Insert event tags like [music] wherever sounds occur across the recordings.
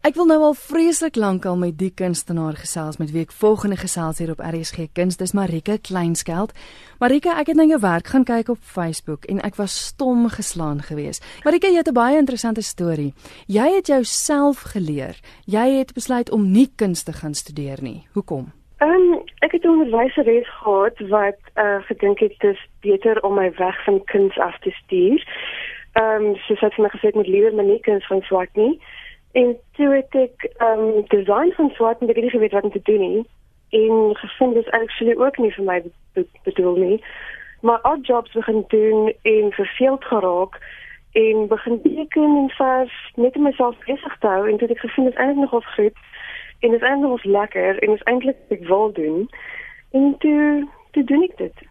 Ek wil nou al vreeslik lank al met die kunstenaar gesels met wie ek volgende gesels hier op RSG Kuns. Dis Marika Kleinskeld. Marika, ek het na jou werk gaan kyk op Facebook en ek was stom geslaan geweest. Marika, jy het 'n baie interessante storie. Jy het jouself geleer. Jy het besluit om nie kuns te gaan studeer nie. Hoekom? Ehm um, ek het 'n onderwyseres gehad wat uh gedink het dit is beter om my weg van kuns af te stuur. Ehm um, sy het my gesê liewer my nie kuns van swak nie. En toe het ek ehm um, design van swart en ek het nie geweet wat om te doen nie. En gevind dis actually ook nie vir my bedoel nie. Maar odd jobs begin doen en verveeld geraak en begin teken en vers net om myself besig te hou en toe ek gevind dit eintlik nogal goed en dit is eintlik nogal lekker en is eintlik ek wil doen. En toe toe doen ek dit.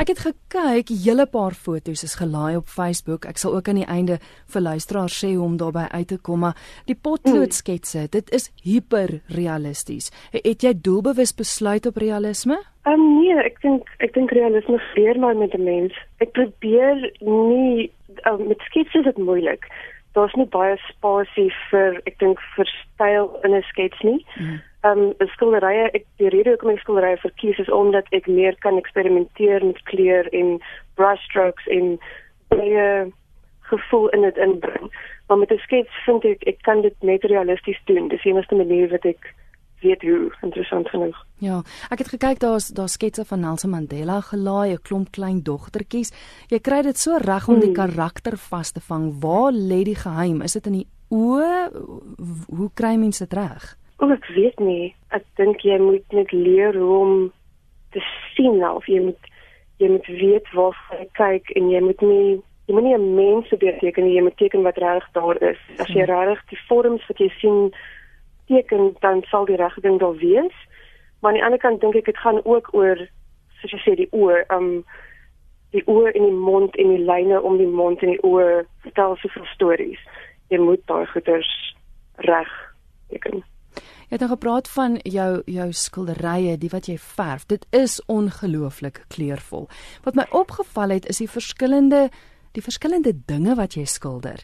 Ek het gekyk, hele paar foto's is gelaai op Facebook. Ek sal ook aan die einde vir luisteraars sê hoe om daarby uit te kom, maar die potloodsketse, dit is hiperrealisties. Het jy doelbewus besluit op realisme? Um, nee, ek dink ek dink realisme leer my met 'n mens. Ek probeer nie um, met sketse is dit moeilik. Daar's nie baie spasie vir ek dink vir styl in 'n skets nie. Mm um, skilderye ek die rede hoekom ek skilderye verkies is omdat ek meer kan eksperimenteer met kleur en brush strokes en baie gevoel in dit inbring. Maar met 'n skets vind ek ek kan dit net realisties doen. Dis die enigste manier wat ek weet hoe interessant genoeg. Ja, ek het gekyk daar's daar sketse van Nelson Mandela gelaai, 'n klomp klein dogtertjies. Jy kry dit so reg om die hmm. karakter vas te vang. Waar lê die geheim? Is dit in die oë? Hoe kry mense dit reg? O, ek weet nie. Ek dink jy moet net leer hoe om te sien of jy moet jy moet weet waar jy kyk en jy moet nie jy moet nie 'n mens beteken nie, jy moet teken wat reg daar is. As jy reg die vorms wat jy sien teken, dan sal die regte ding daar wees. Maar aan die ander kant dink ek dit gaan ook oor soos jy sê die oor, um die oor en die mond en die lyne om die mond en die oor vertel soveel stories. Jy moet daai goeders reg teken. Jy het nou gepraat van jou jou skilderye, die wat jy verf. Dit is ongelooflik kleurvol. Wat my opgeval het is die verskillende die verskillende dinge wat jy skilder.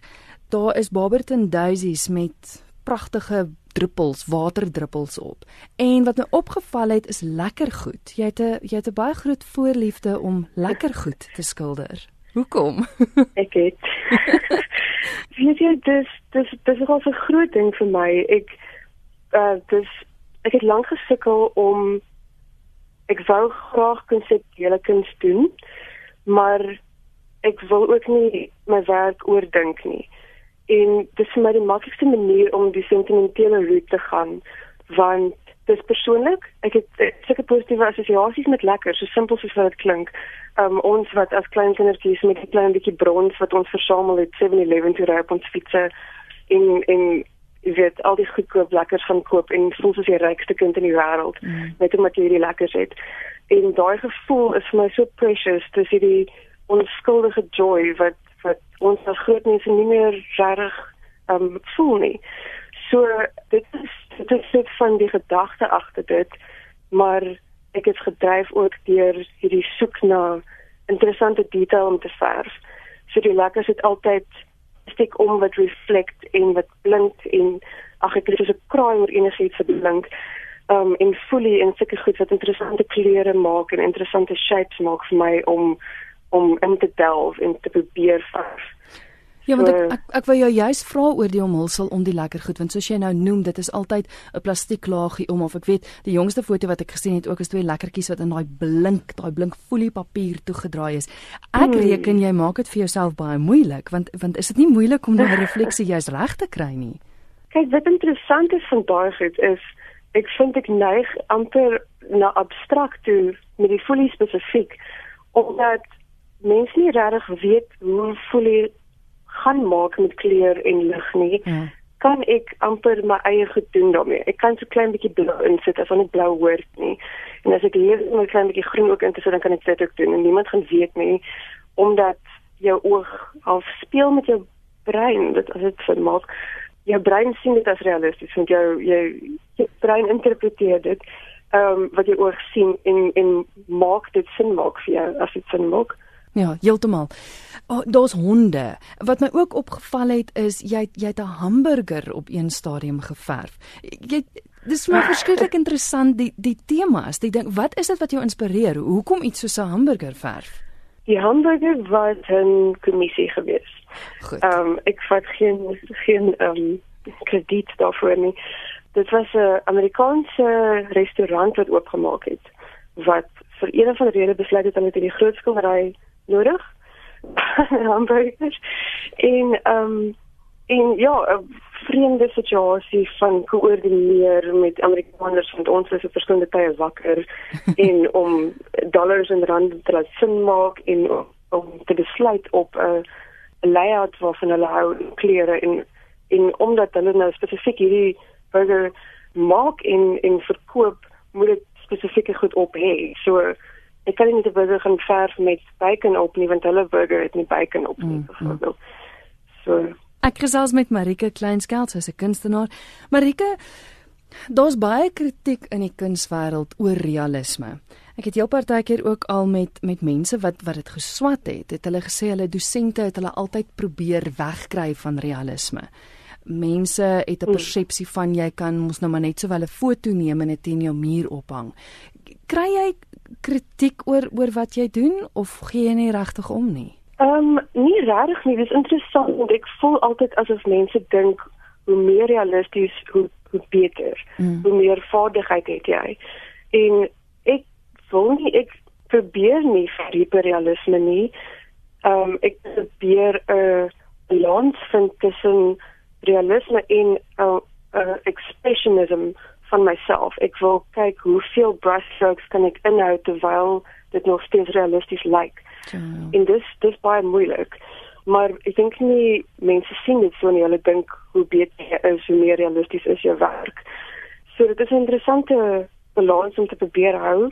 Daar is Barberton daisies met pragtige druppels, waterdruppels op. En wat my opgeval het is lekker goed. Jy het 'n jy het 'n baie groot voorliefde om lekker goed te skilder. Hoekom? [laughs] Ek het. [laughs] Weet jy dis dis dis is 'n groot ding vir my. Ek uh dus ek het lank gesukkel om ek wou graag konseptuele kuns doen, maar ek wil ook nie my werk oordink nie. En dis vir my die maklikste manier om die sentimentele roete te gaan want dis persoonlik. Ek het sulke positiewe assosiasies met lekker, so simpel soos wat dit klink. Um ons wat as klein kindertjies met 'n klein bietjie brons wat ons versamel het 7-Eleven toe ry op ons fietsse en en jy weet al die goedkoop lekkers gaan koop en voel soos die rykste kind in die wêreld mm. net omdat jy hierdie lekkers het. En daai gevoel is vir my so precious, dis hierdie onskuldige joy wat wat ons as groot mense nie meer reg um voel nie. So dit is dit is net van die gedagte agter dit, maar ek het gedryf ook deur hierdie soek na interessante detail om te verf. So die lekkers het altyd steek om wat reflect en wat blink en ag ek het so 'n kraai oor enigiets wat blink. Um en fully in sulke goed wat interessante kleure maak en interessante shapes maak vir my om om in te delf en te probeer vas. Ja, want ek ek, ek wil jou juist vra oor die omhulsel om die lekker goed want soos jy nou noem, dit is altyd 'n plastieklaagie om of ek weet, die jongste foto wat ek gesien het ook is twee lekkertjies wat in daai blink, daai blink folie papier toegedraai is. Ek hmm. reken jy maak dit vir jouself baie moeilik want want is dit nie moeilik om daai refleksie [laughs] juist reg te kry nie? Kyk, wat interessant is van daai goed is ek vind ek neig amper na abstrakt toe met die folie spesifiek omdat mense nie regtig weet hoe folie gaan maak met kleur en lig nie. Ja. Kan ek amper my eie gedoen daarmee. Ek kan so klein bietjie blou insit as net blou hoort nie. En as ek hier net 'n klein bietjie groen ook insit, dan kan ek dit ook doen en niemand gaan weet nie omdat jou oog al speel met jou brein, dit as dit vir maak. Jou brein sien dit as realisties want jou jou jou brein interpreteer dit ehm um, wat jy oog sien en en maak dit sin maak vir jou as dit sin maak. Ja, heeltemal. Oh, daar's honde. Wat my ook opgeval het is jy jy het 'n hamburger op een stadium geverf. Jy dis maar verskriklik interessant die die temas. Die ding, wat is dit wat jou inspireer? Hoekom iets soos 'n hamburger verf? Die hamburger was 'n kommissie geweest. Goed. Ehm um, ek vat geen geen ehm um, krediet daarvoor nie. Dit was 'n Amerikaanse restaurant wat oopgemaak het wat vir een van die redes besluit het om dit in die groot skildery nodig. [laughs] hamburgers en ehm um, en ja, 'n vreemde situasie van koördineer met Amerikaners want ons is op verskillende tye wakker [laughs] en om dollars en rande te laat sin maak en om, te besluit op 'n layout waarvan hulle hou klere en en omdat hulle nou spesifiek hierdie burger maak en en verkoop moet dit spesifieke goed op hê. So ek kan nie 'n burger gaan verf met bacon op nie want hulle burger het nie bacon op nie byvoorbeeld. Mm, mm. So ek gesels met Marike Kleinskeld, sy's 'n kunstenaar. Marike, daar's baie kritiek in die kunswêreld oor realisme. Ek het jou partykeer ook al met met mense wat wat dit geswat het, het hulle gesê hulle dosente het hulle altyd probeer wegkry van realisme. Mense het 'n mm. persepsie van jy kan mos nou maar net sowel 'n foto neem en dit in jou muur ophang. Kry jy kritiek oor oor wat jy doen of gee jy nie regtig om nie? Ehm um, nie regtig nie, dit is interessant want ek voel altyd asof mense dink hoe meer realisties hoe hoe beter. Mm. Hoe meer vaardigheid het jy. En ek voel nie ek probeer nie vir hiperrealisme nie. Ehm um, ek probeer 'n uh, balans vind tussen realisme en uh, uh, expressionism van myself. Ek wil kyk hoeveel brushstrokes kan ek inhou terwyl dit nog steeds realisties lyk. Ja. En dis dis baie moeilik. Maar ek dink nie mense sien dit so nie. Hulle dink hoe beter jy is, hoe meer realisties is jou werk. So dit is 'n interessante balans om te probeer hou.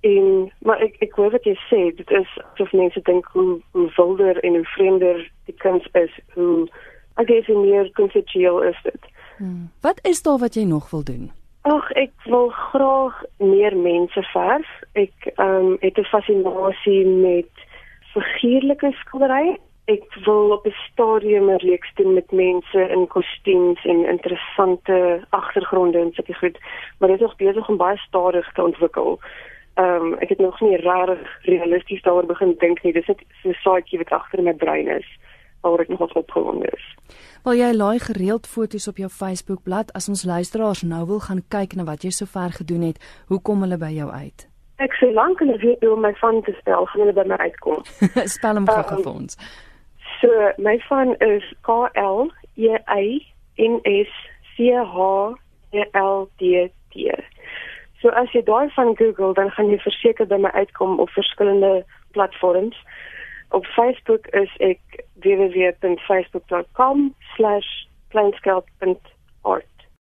En maar ek ek hoor wat jy sê, dit is asof mense dink hoe hoe wilder en hoe vreemder die kuns is, hoe ek dink meer konseptueel is dit. Hmm. Wat is daar wat jy nog wil doen? Ag, ek wil graag meer mense verf. Ek ehm um, het 'n fascinasie met figuurlike skildery. Ek wil op 'n stadium 'n reeks doen met mense in kostuums en interessante agtergronde en sulke goed, maar dit is nog besig om baie stadig te ontwikkel. Ehm um, ek het nog nie regtig realisties daaroor begin dink nie. Dis net so 'n saadjie wat agter my brein is waaroor ek nog opgewonde is. Wel jy laai gereeld foto's op jou Facebookblad as ons luisteraars nou wil gaan kyk na wat jy sover gedoen het, hoe kom hulle by jou uit? Ek sê lank hulle weet hoe om my van te spel, gaan hulle by my uitkom. [laughs] spel hom gou um, vir ons. So my van is K L E A N S C H E L D T. So as jy daai van Google, dan gaan jy verseker by my uitkom op verskillende platforms. Op Facebook is ek www.facebook.com/planskelp.art